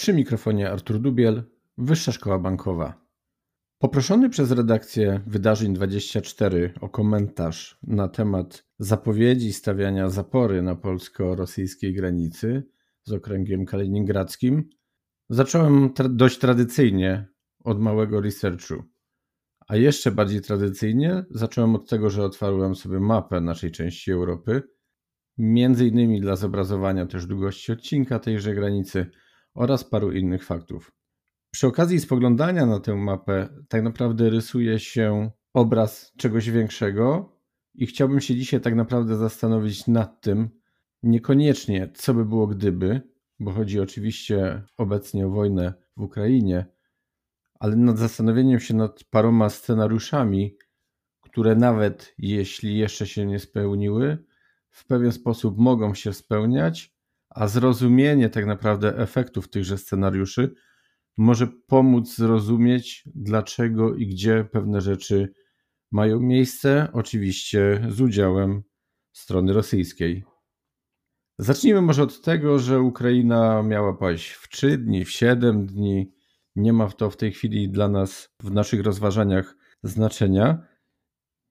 Przy mikrofonie Artur Dubiel, Wyższa Szkoła Bankowa. Poproszony przez redakcję Wydarzeń 24 o komentarz na temat zapowiedzi stawiania zapory na polsko-rosyjskiej granicy z okręgiem kaliningradzkim, zacząłem tra- dość tradycyjnie od małego researchu. A jeszcze bardziej tradycyjnie zacząłem od tego, że otwarłem sobie mapę naszej części Europy, między innymi dla zobrazowania też długości odcinka tejże granicy – oraz paru innych faktów. Przy okazji spoglądania na tę mapę, tak naprawdę rysuje się obraz czegoś większego, i chciałbym się dzisiaj tak naprawdę zastanowić nad tym, niekoniecznie co by było gdyby, bo chodzi oczywiście obecnie o wojnę w Ukrainie, ale nad zastanowieniem się nad paroma scenariuszami, które nawet jeśli jeszcze się nie spełniły, w pewien sposób mogą się spełniać a zrozumienie tak naprawdę efektów tychże scenariuszy może pomóc zrozumieć, dlaczego i gdzie pewne rzeczy mają miejsce, oczywiście z udziałem strony rosyjskiej. Zacznijmy może od tego, że Ukraina miała paść w 3 dni, w 7 dni. Nie ma to w tej chwili dla nas w naszych rozważaniach znaczenia.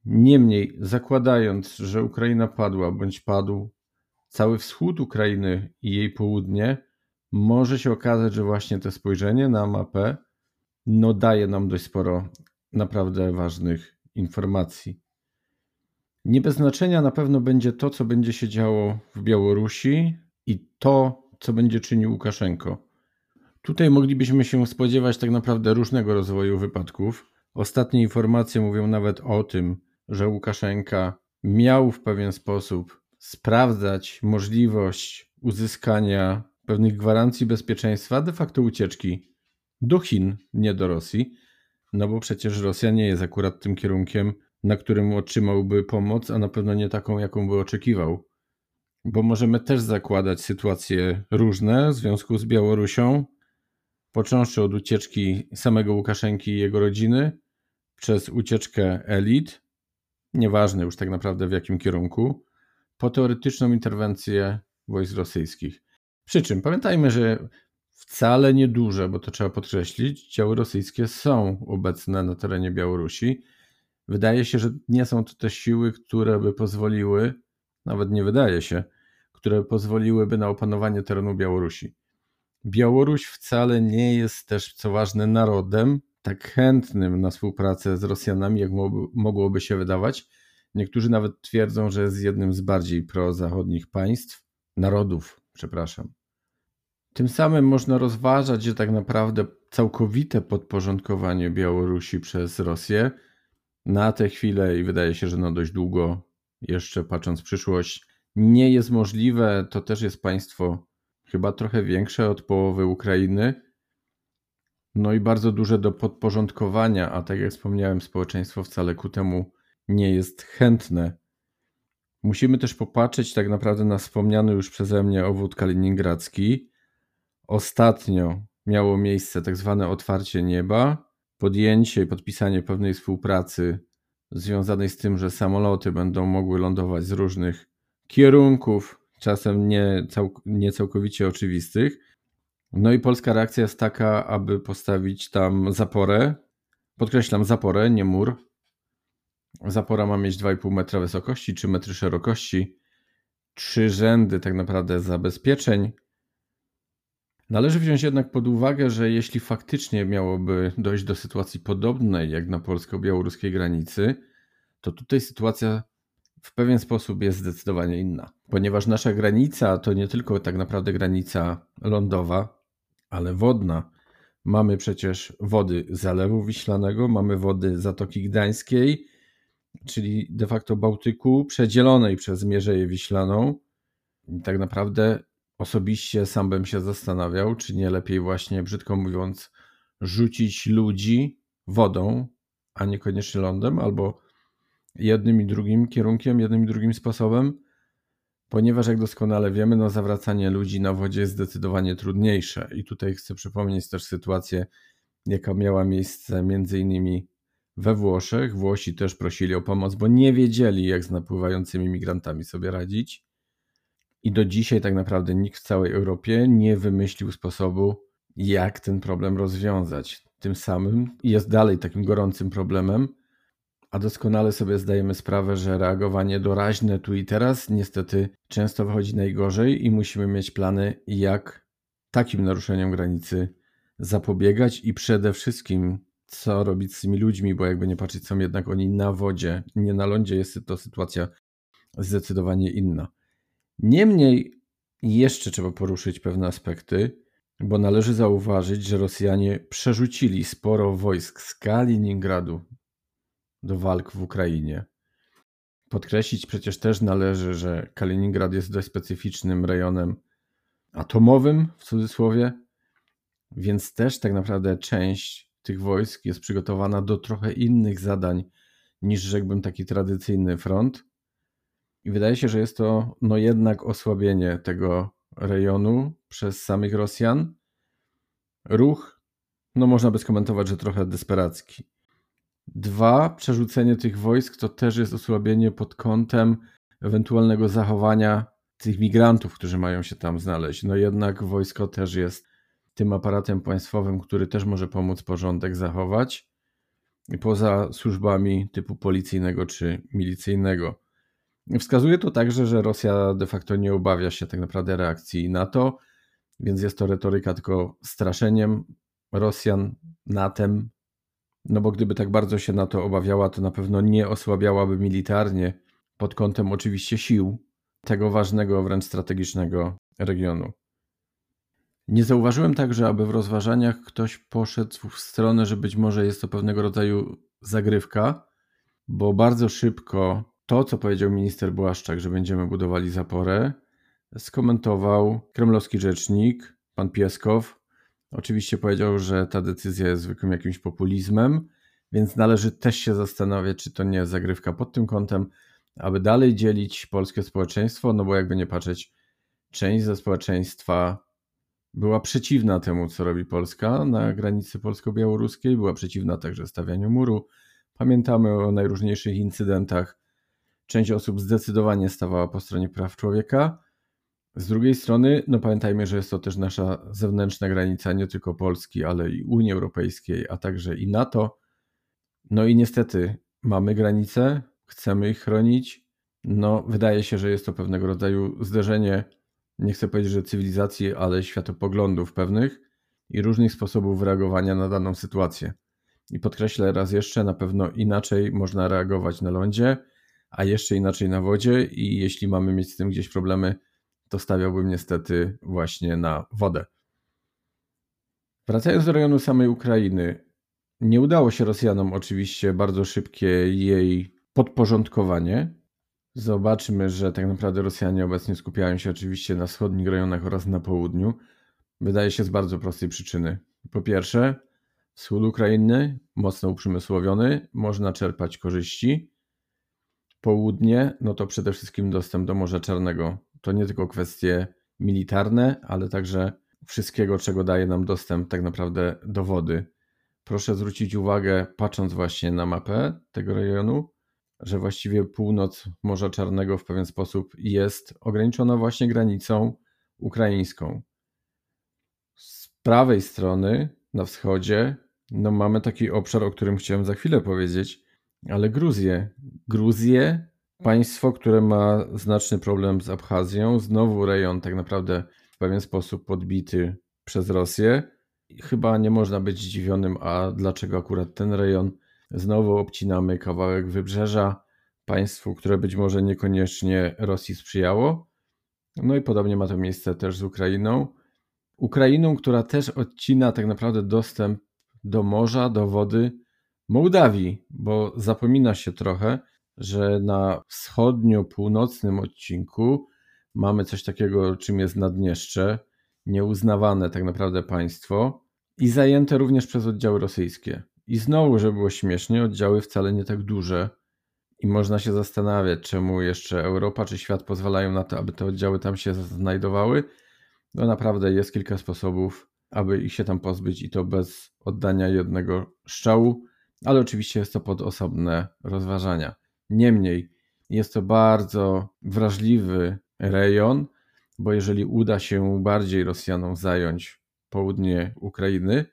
Niemniej, zakładając, że Ukraina padła bądź padł, cały wschód Ukrainy i jej południe, może się okazać, że właśnie to spojrzenie na mapę no, daje nam dość sporo naprawdę ważnych informacji. Nie bez znaczenia na pewno będzie to, co będzie się działo w Białorusi i to, co będzie czynił Łukaszenko. Tutaj moglibyśmy się spodziewać tak naprawdę różnego rozwoju wypadków. Ostatnie informacje mówią nawet o tym, że Łukaszenka miał w pewien sposób sprawdzać możliwość uzyskania pewnych gwarancji bezpieczeństwa, de facto ucieczki do Chin, nie do Rosji, no bo przecież Rosja nie jest akurat tym kierunkiem, na którym otrzymałby pomoc, a na pewno nie taką, jaką by oczekiwał. Bo możemy też zakładać sytuacje różne w związku z Białorusią, począwszy od ucieczki samego Łukaszenki i jego rodziny, przez ucieczkę elit, nieważne już tak naprawdę w jakim kierunku, po teoretyczną interwencję wojsk rosyjskich. Przy czym pamiętajmy, że wcale nieduże, bo to trzeba podkreślić, działy rosyjskie są obecne na terenie Białorusi. Wydaje się, że nie są to te siły, które by pozwoliły, nawet nie wydaje się, które pozwoliłyby na opanowanie terenu Białorusi. Białoruś wcale nie jest też, co ważne, narodem tak chętnym na współpracę z Rosjanami, jak mogłoby się wydawać. Niektórzy nawet twierdzą, że jest jednym z bardziej prozachodnich państw, narodów, przepraszam. Tym samym można rozważać, że tak naprawdę całkowite podporządkowanie Białorusi przez Rosję na tę chwilę i wydaje się, że na dość długo, jeszcze patrząc w przyszłość, nie jest możliwe. To też jest państwo chyba trochę większe od połowy Ukrainy. No i bardzo duże do podporządkowania, a tak jak wspomniałem, społeczeństwo wcale ku temu nie jest chętne. Musimy też popatrzeć tak naprawdę na wspomniany już przeze mnie obwód kaliningradzki. Ostatnio miało miejsce tak zwane otwarcie nieba, podjęcie i podpisanie pewnej współpracy związanej z tym, że samoloty będą mogły lądować z różnych kierunków, czasem nie, cał, nie całkowicie oczywistych. No i polska reakcja jest taka, aby postawić tam zaporę. Podkreślam zaporę, nie mur, Zapora ma mieć 2,5 metra wysokości, 3 metry szerokości, trzy rzędy tak naprawdę zabezpieczeń. Należy wziąć jednak pod uwagę, że jeśli faktycznie miałoby dojść do sytuacji podobnej jak na polsko-białoruskiej granicy, to tutaj sytuacja w pewien sposób jest zdecydowanie inna, ponieważ nasza granica to nie tylko tak naprawdę granica lądowa, ale wodna. Mamy przecież wody Zalewu Wiślanego, mamy wody Zatoki Gdańskiej, czyli de facto Bałtyku, przedzielonej przez Mierzeję Wiślaną. I tak naprawdę osobiście sam bym się zastanawiał, czy nie lepiej właśnie, brzydko mówiąc, rzucić ludzi wodą, a niekoniecznie lądem, albo jednym i drugim kierunkiem, jednym i drugim sposobem, ponieważ jak doskonale wiemy, no zawracanie ludzi na wodzie jest zdecydowanie trudniejsze. I tutaj chcę przypomnieć też sytuację, jaka miała miejsce między innymi we Włoszech. Włosi też prosili o pomoc, bo nie wiedzieli, jak z napływającymi migrantami sobie radzić. I do dzisiaj tak naprawdę nikt w całej Europie nie wymyślił sposobu, jak ten problem rozwiązać. Tym samym jest dalej takim gorącym problemem, a doskonale sobie zdajemy sprawę, że reagowanie doraźne tu i teraz niestety często wychodzi najgorzej i musimy mieć plany, jak takim naruszeniom granicy zapobiegać i przede wszystkim co robić z tymi ludźmi, bo jakby nie patrzeć, są jednak oni na wodzie, nie na lądzie, jest to sytuacja zdecydowanie inna. Niemniej jeszcze trzeba poruszyć pewne aspekty, bo należy zauważyć, że Rosjanie przerzucili sporo wojsk z Kaliningradu do walk w Ukrainie. Podkreślić przecież też należy, że Kaliningrad jest dość specyficznym rejonem atomowym, w cudzysłowie, więc też tak naprawdę część tych wojsk jest przygotowana do trochę innych zadań niż rzekłbym taki tradycyjny front. I wydaje się, że jest to no jednak osłabienie tego rejonu przez samych Rosjan. Ruch, no można by skomentować, że trochę desperacki. Dwa, przerzucenie tych wojsk to też jest osłabienie pod kątem ewentualnego zachowania tych migrantów, którzy mają się tam znaleźć. No jednak wojsko też jest tym aparatem państwowym, który też może pomóc porządek zachować, poza służbami typu policyjnego czy milicyjnego. Wskazuje to także, że Rosja de facto nie obawia się tak naprawdę reakcji NATO, więc jest to retoryka tylko straszeniem Rosjan NATEM, no bo gdyby tak bardzo się NATO obawiała, to na pewno nie osłabiałaby militarnie pod kątem oczywiście sił tego ważnego, wręcz strategicznego regionu. Nie zauważyłem także, aby w rozważaniach ktoś poszedł w stronę, że być może jest to pewnego rodzaju zagrywka, bo bardzo szybko to, co powiedział minister Błaszczak, że będziemy budowali zaporę, skomentował kremlowski rzecznik, pan Pieskow. Oczywiście powiedział, że ta decyzja jest zwykłym jakimś populizmem, więc należy też się zastanawiać, czy to nie jest zagrywka pod tym kątem, aby dalej dzielić polskie społeczeństwo, no bo jakby nie patrzeć, część ze społeczeństwa była przeciwna temu, co robi Polska na granicy polsko-białoruskiej, była przeciwna także stawianiu muru. Pamiętamy o najróżniejszych incydentach. Część osób zdecydowanie stawała po stronie praw człowieka. Z drugiej strony, no pamiętajmy, że jest to też nasza zewnętrzna granica nie tylko Polski, ale i Unii Europejskiej, a także i NATO. No i niestety mamy granice, chcemy ich chronić. No, wydaje się, że jest to pewnego rodzaju zderzenie nie chcę powiedzieć, że cywilizacji, ale światopoglądów pewnych i różnych sposobów reagowania na daną sytuację. I podkreślę raz jeszcze, na pewno inaczej można reagować na lądzie, a jeszcze inaczej na wodzie, i jeśli mamy mieć z tym gdzieś problemy, to stawiałbym niestety właśnie na wodę. Wracając do rejonu samej Ukrainy, nie udało się Rosjanom oczywiście bardzo szybkie jej podporządkowanie, Zobaczmy, że tak naprawdę Rosjanie obecnie skupiają się oczywiście na wschodnich rejonach oraz na południu. Wydaje się z bardzo prostej przyczyny. Po pierwsze, wschód Ukrainy mocno uprzemysłowiony, można czerpać korzyści. Południe, no to przede wszystkim dostęp do Morza Czarnego. To nie tylko kwestie militarne, ale także wszystkiego, czego daje nam dostęp tak naprawdę do wody. Proszę zwrócić uwagę, patrząc właśnie na mapę tego rejonu, że właściwie północ Morza Czarnego w pewien sposób jest ograniczona właśnie granicą ukraińską. Z prawej strony, na wschodzie, no mamy taki obszar, o którym chciałem za chwilę powiedzieć, ale Gruzję. Gruzję, państwo, które ma znaczny problem z Abchazją, znowu rejon tak naprawdę w pewien sposób podbity przez Rosję. Chyba nie można być zdziwionym, a dlaczego akurat ten rejon Znowu obcinamy kawałek wybrzeża państwu, które być może niekoniecznie Rosji sprzyjało. No i podobnie ma to miejsce też z Ukrainą. Ukrainą, która też odcina tak naprawdę dostęp do morza, do wody Mołdawii, bo zapomina się trochę, że na wschodnio-północnym odcinku mamy coś takiego, czym jest Naddniestrze, nieuznawane tak naprawdę państwo i zajęte również przez oddziały rosyjskie. I znowu, żeby było śmiesznie, oddziały wcale nie tak duże. I można się zastanawiać, czemu jeszcze Europa czy świat pozwalają na to, aby te oddziały tam się znajdowały. No naprawdę jest kilka sposobów, aby ich się tam pozbyć i to bez oddania jednego strzału, ale oczywiście jest to pod osobne rozważania. Niemniej jest to bardzo wrażliwy rejon, bo jeżeli uda się bardziej Rosjanom zająć południe Ukrainy,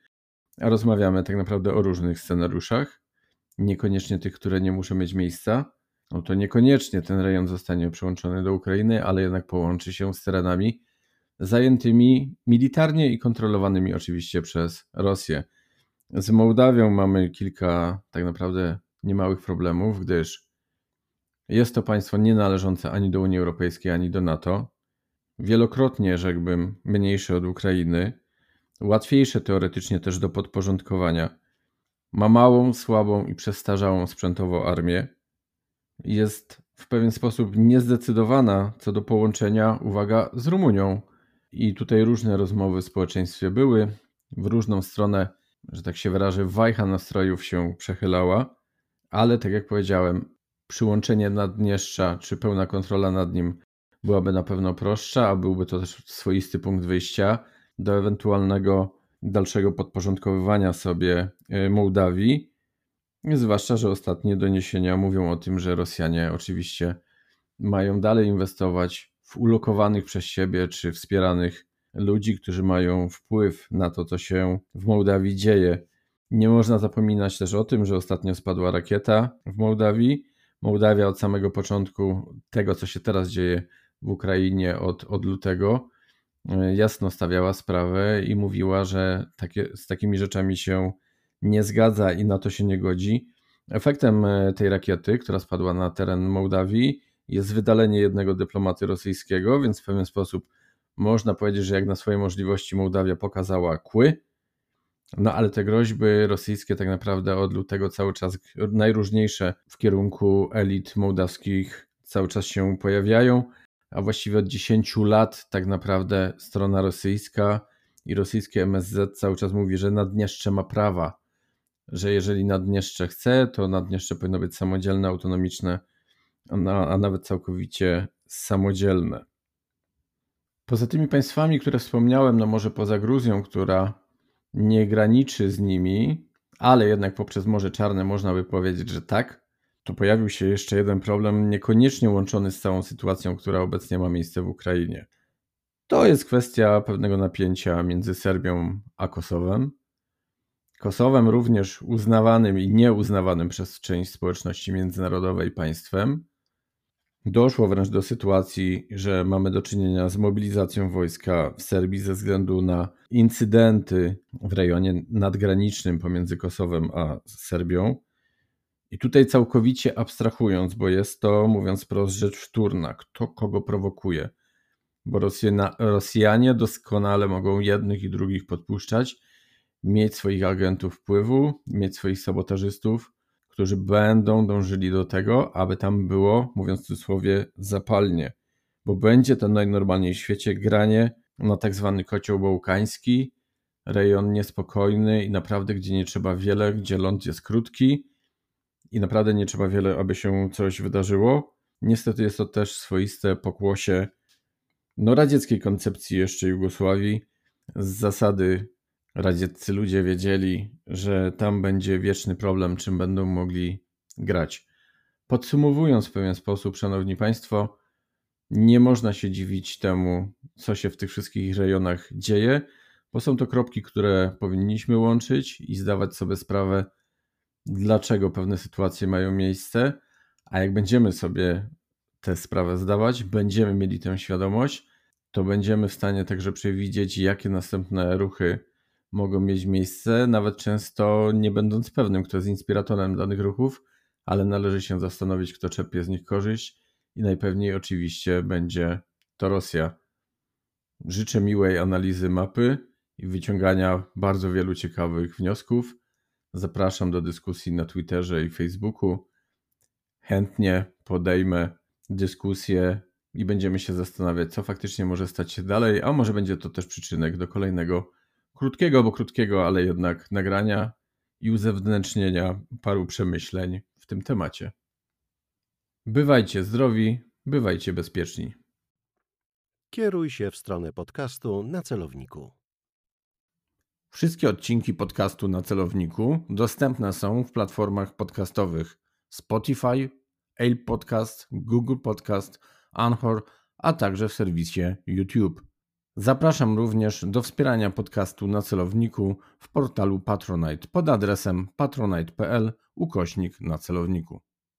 rozmawiamy tak naprawdę o różnych scenariuszach, niekoniecznie tych, które nie muszą mieć miejsca, no to niekoniecznie ten rejon zostanie przyłączony do Ukrainy, ale jednak połączy się z terenami zajętymi militarnie i kontrolowanymi oczywiście przez Rosję. Z Mołdawią mamy kilka tak naprawdę niemałych problemów, gdyż jest to państwo nie należące ani do Unii Europejskiej, ani do NATO. Wielokrotnie, rzekłbym, mniejsze od Ukrainy, łatwiejsze teoretycznie też do podporządkowania. Ma małą, słabą i przestarzałą sprzętowo armię. Jest w pewien sposób niezdecydowana co do połączenia, uwaga, z Rumunią. I tutaj różne rozmowy w społeczeństwie były. W różną stronę, że tak się wyrażę, wajcha nastrojów się przechylała, ale tak jak powiedziałem, przyłączenie Naddniestrza czy pełna kontrola nad nim byłaby na pewno prostsza, a byłby to też swoisty punkt wyjścia do ewentualnego dalszego podporządkowywania sobie y, Mołdawii. Zwłaszcza, że ostatnie doniesienia mówią o tym, że Rosjanie oczywiście mają dalej inwestować w ulokowanych przez siebie czy wspieranych ludzi, którzy mają wpływ na to, co się w Mołdawii dzieje. Nie można zapominać też o tym, że ostatnio spadła rakieta w Mołdawii. Mołdawia od samego początku tego, co się teraz dzieje w Ukrainie od, od lutego, e, jasno stawiała sprawę i mówiła, że takie, z takimi rzeczami się nie zgadza i na to się nie godzi. Efektem e, tej rakiety, która spadła na teren Mołdawii, jest wydalenie jednego dyplomaty rosyjskiego, więc w pewien sposób można powiedzieć, że jak na swoje możliwości Mołdawia pokazała kły. No ale te groźby rosyjskie tak naprawdę od lutego cały czas najróżniejsze w kierunku elit mołdawskich cały czas się pojawiają a właściwie od 10 lat tak naprawdę strona rosyjska i rosyjskie MSZ cały czas mówi, że Naddniestrze ma prawa, że jeżeli Naddniestrze chce, to Naddniestrze powinno być samodzielne, autonomiczne, a nawet całkowicie samodzielne. Poza tymi państwami, które wspomniałem, no może poza Gruzją, która nie graniczy z nimi, ale jednak poprzez Morze Czarne można by powiedzieć, że tak, tu pojawił się jeszcze jeden problem, niekoniecznie łączony z całą sytuacją, która obecnie ma miejsce w Ukrainie. To jest kwestia pewnego napięcia między Serbią a Kosowem. Kosowem również uznawanym i nieuznawanym przez część społeczności międzynarodowej państwem. Doszło wręcz do sytuacji, że mamy do czynienia z mobilizacją wojska w Serbii ze względu na incydenty w rejonie nadgranicznym pomiędzy Kosowem a Serbią. I tutaj całkowicie abstrahując, bo jest to, mówiąc prost, rzecz wtórna, kto kogo prowokuje. Bo Rosjanie doskonale mogą jednych i drugich podpuszczać, mieć swoich agentów wpływu, mieć swoich sabotażystów, którzy będą dążyli do tego, aby tam było, mówiąc w cudzysłowie, zapalnie. Bo będzie to najnormalniej w świecie granie na tak zwany kocioł bałkański, rejon niespokojny i naprawdę, gdzie nie trzeba wiele, gdzie ląd jest krótki, i naprawdę nie trzeba wiele, aby się coś wydarzyło. Niestety jest to też swoiste pokłosie no, radzieckiej koncepcji jeszcze Jugosławii. Z zasady radzieccy ludzie wiedzieli, że tam będzie wieczny problem, czym będą mogli grać. Podsumowując w pewien sposób, szanowni państwo, nie można się dziwić temu, co się w tych wszystkich rejonach dzieje, bo są to kropki, które powinniśmy łączyć i zdawać sobie sprawę, dlaczego pewne sytuacje mają miejsce, a jak będziemy sobie tę sprawę zdawać, będziemy mieli tę świadomość, to będziemy w stanie także przewidzieć, jakie następne ruchy mogą mieć miejsce, nawet często nie będąc pewnym, kto jest inspiratorem danych ruchów, ale należy się zastanowić, kto czerpie z nich korzyść i najpewniej oczywiście będzie to Rosja. Życzę miłej analizy mapy i wyciągania bardzo wielu ciekawych wniosków. Zapraszam do dyskusji na Twitterze i Facebooku. chętnie podejmę dyskusję i będziemy się zastanawiać, co faktycznie może stać się dalej, a może będzie to też przyczynek do kolejnego krótkiego, bo krótkiego, ale jednak nagrania i uzewnętrznienia paru przemyśleń w tym temacie. Bywajcie zdrowi, bywajcie bezpieczni. Kieruj się w stronę podcastu na celowniku. Wszystkie odcinki podcastu na celowniku dostępne są w platformach podcastowych Spotify, Apple Podcast, Google Podcast, Anchor, a także w serwisie YouTube. Zapraszam również do wspierania podcastu na celowniku w portalu Patronite pod adresem patronite.pl ukośnik na celowniku.